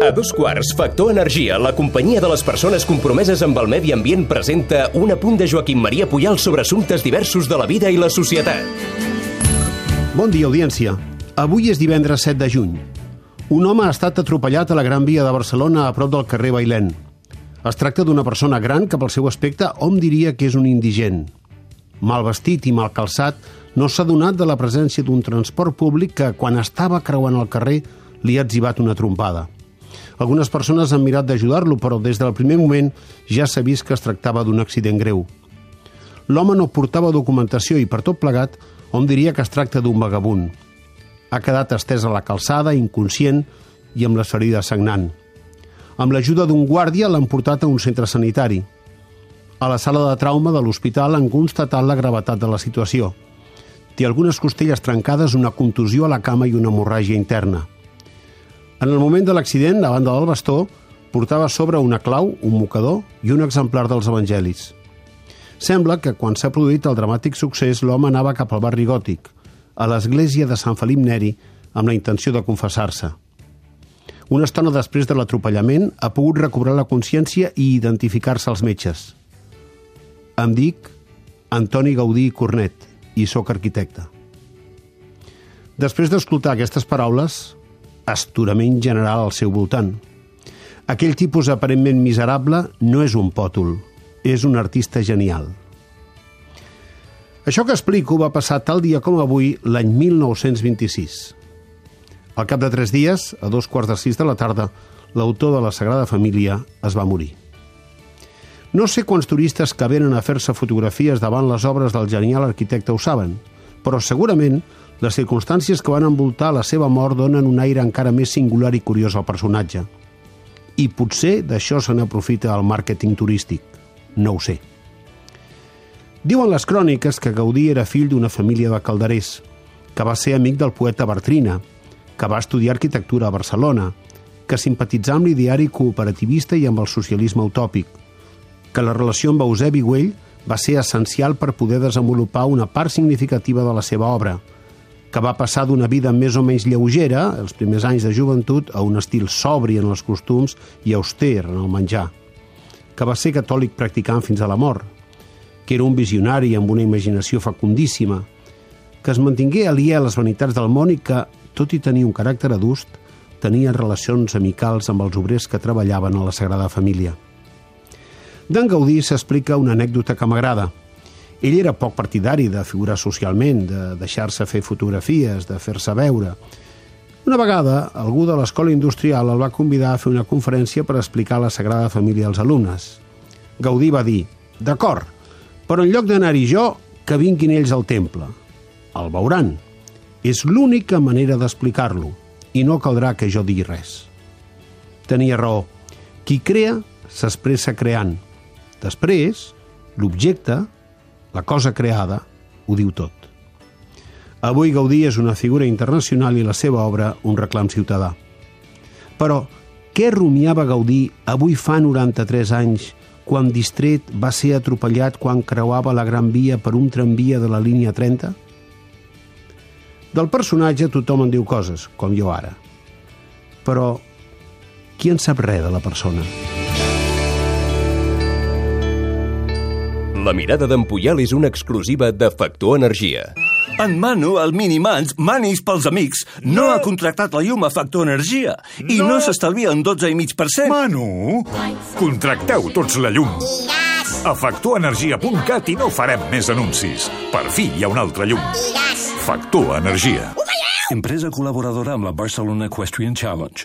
A dos quarts, Factor Energia, la companyia de les persones compromeses amb el medi ambient, presenta un apunt de Joaquim Maria Puyal sobre assumptes diversos de la vida i la societat. Bon dia, audiència. Avui és divendres 7 de juny. Un home ha estat atropellat a la Gran Via de Barcelona a prop del carrer Bailén. Es tracta d'una persona gran que pel seu aspecte hom diria que és un indigent. Mal vestit i mal calçat, no s'ha donat de la presència d'un transport públic que, quan estava creuant el carrer, li ha etzibat una trompada. Algunes persones han mirat d'ajudar-lo, però des del primer moment ja s'ha vist que es tractava d'un accident greu. L'home no portava documentació i, per tot plegat, hom diria que es tracta d'un vagabund. Ha quedat estès a la calçada, inconscient i amb les ferides sagnant. Amb l'ajuda d'un guàrdia l'han portat a un centre sanitari. A la sala de trauma de l'hospital han constatat la gravetat de la situació. Té algunes costelles trencades, una contusió a la cama i una hemorràgia interna. En el moment de l'accident, a banda del bastó, portava sobre una clau, un mocador i un exemplar dels evangelis. Sembla que quan s'ha produït el dramàtic succés, l'home anava cap al barri gòtic, a l'església de Sant Felip Neri, amb la intenció de confessar-se. Una estona després de l'atropellament ha pogut recobrar la consciència i identificar-se als metges. Em dic Antoni Gaudí Cornet i sóc arquitecte. Després d'escoltar aquestes paraules, asturament general al seu voltant. Aquell tipus aparentment miserable no és un pòtol, és un artista genial. Això que explico va passar tal dia com avui l'any 1926. Al cap de tres dies, a dos quarts de sis de la tarda, l'autor de la Sagrada Família es va morir. No sé quants turistes que venen a fer-se fotografies davant les obres del genial arquitecte ho saben, però segurament les circumstàncies que van envoltar la seva mort donen un aire encara més singular i curiós al personatge. I potser d'això se n'aprofita el màrqueting turístic. No ho sé. Diuen les cròniques que Gaudí era fill d'una família de calderers, que va ser amic del poeta Bartrina, que va estudiar arquitectura a Barcelona, que simpatitzà amb l'ideari cooperativista i amb el socialisme utòpic, que la relació amb Eusebi Güell va ser essencial per poder desenvolupar una part significativa de la seva obra, que va passar d'una vida més o menys lleugera, els primers anys de joventut, a un estil sobri en els costums i auster en el menjar, que va ser catòlic practicant fins a la mort, que era un visionari amb una imaginació fecundíssima, que es mantingué aliè a les vanitats del món i que, tot i tenir un caràcter adust, tenia relacions amicals amb els obrers que treballaven a la Sagrada Família. D'en Gaudí s'explica una anècdota que m'agrada. Ell era poc partidari de figurar socialment, de deixar-se fer fotografies, de fer-se veure. Una vegada, algú de l'escola industrial el va convidar a fer una conferència per explicar la Sagrada Família als alumnes. Gaudí va dir, d'acord, però en lloc d'anar-hi jo, que vinguin ells al temple. El veuran. És l'única manera d'explicar-lo i no caldrà que jo digui res. Tenia raó. Qui crea s'expressa creant. Després, l'objecte, la cosa creada, ho diu tot. Avui Gaudí és una figura internacional i la seva obra un reclam ciutadà. Però què rumiava Gaudí avui fa 93 anys quan distret va ser atropellat quan creuava la Gran Via per un tramvia de la línia 30? Del personatge tothom en diu coses, com jo ara. Però qui en sap res de la persona? La mirada d'en Puyal és una exclusiva de Factor Energia. En Manu, el Minimans, Manis pels amics, no, ha contractat la llum a Factor Energia i no, no s'estalvia un 12,5%. Manu, contracteu tots la llum. A factorenergia.cat i no farem més anuncis. Per fi hi ha una altra llum. Factor Energia. Empresa col·laboradora amb la Barcelona Equestrian Challenge.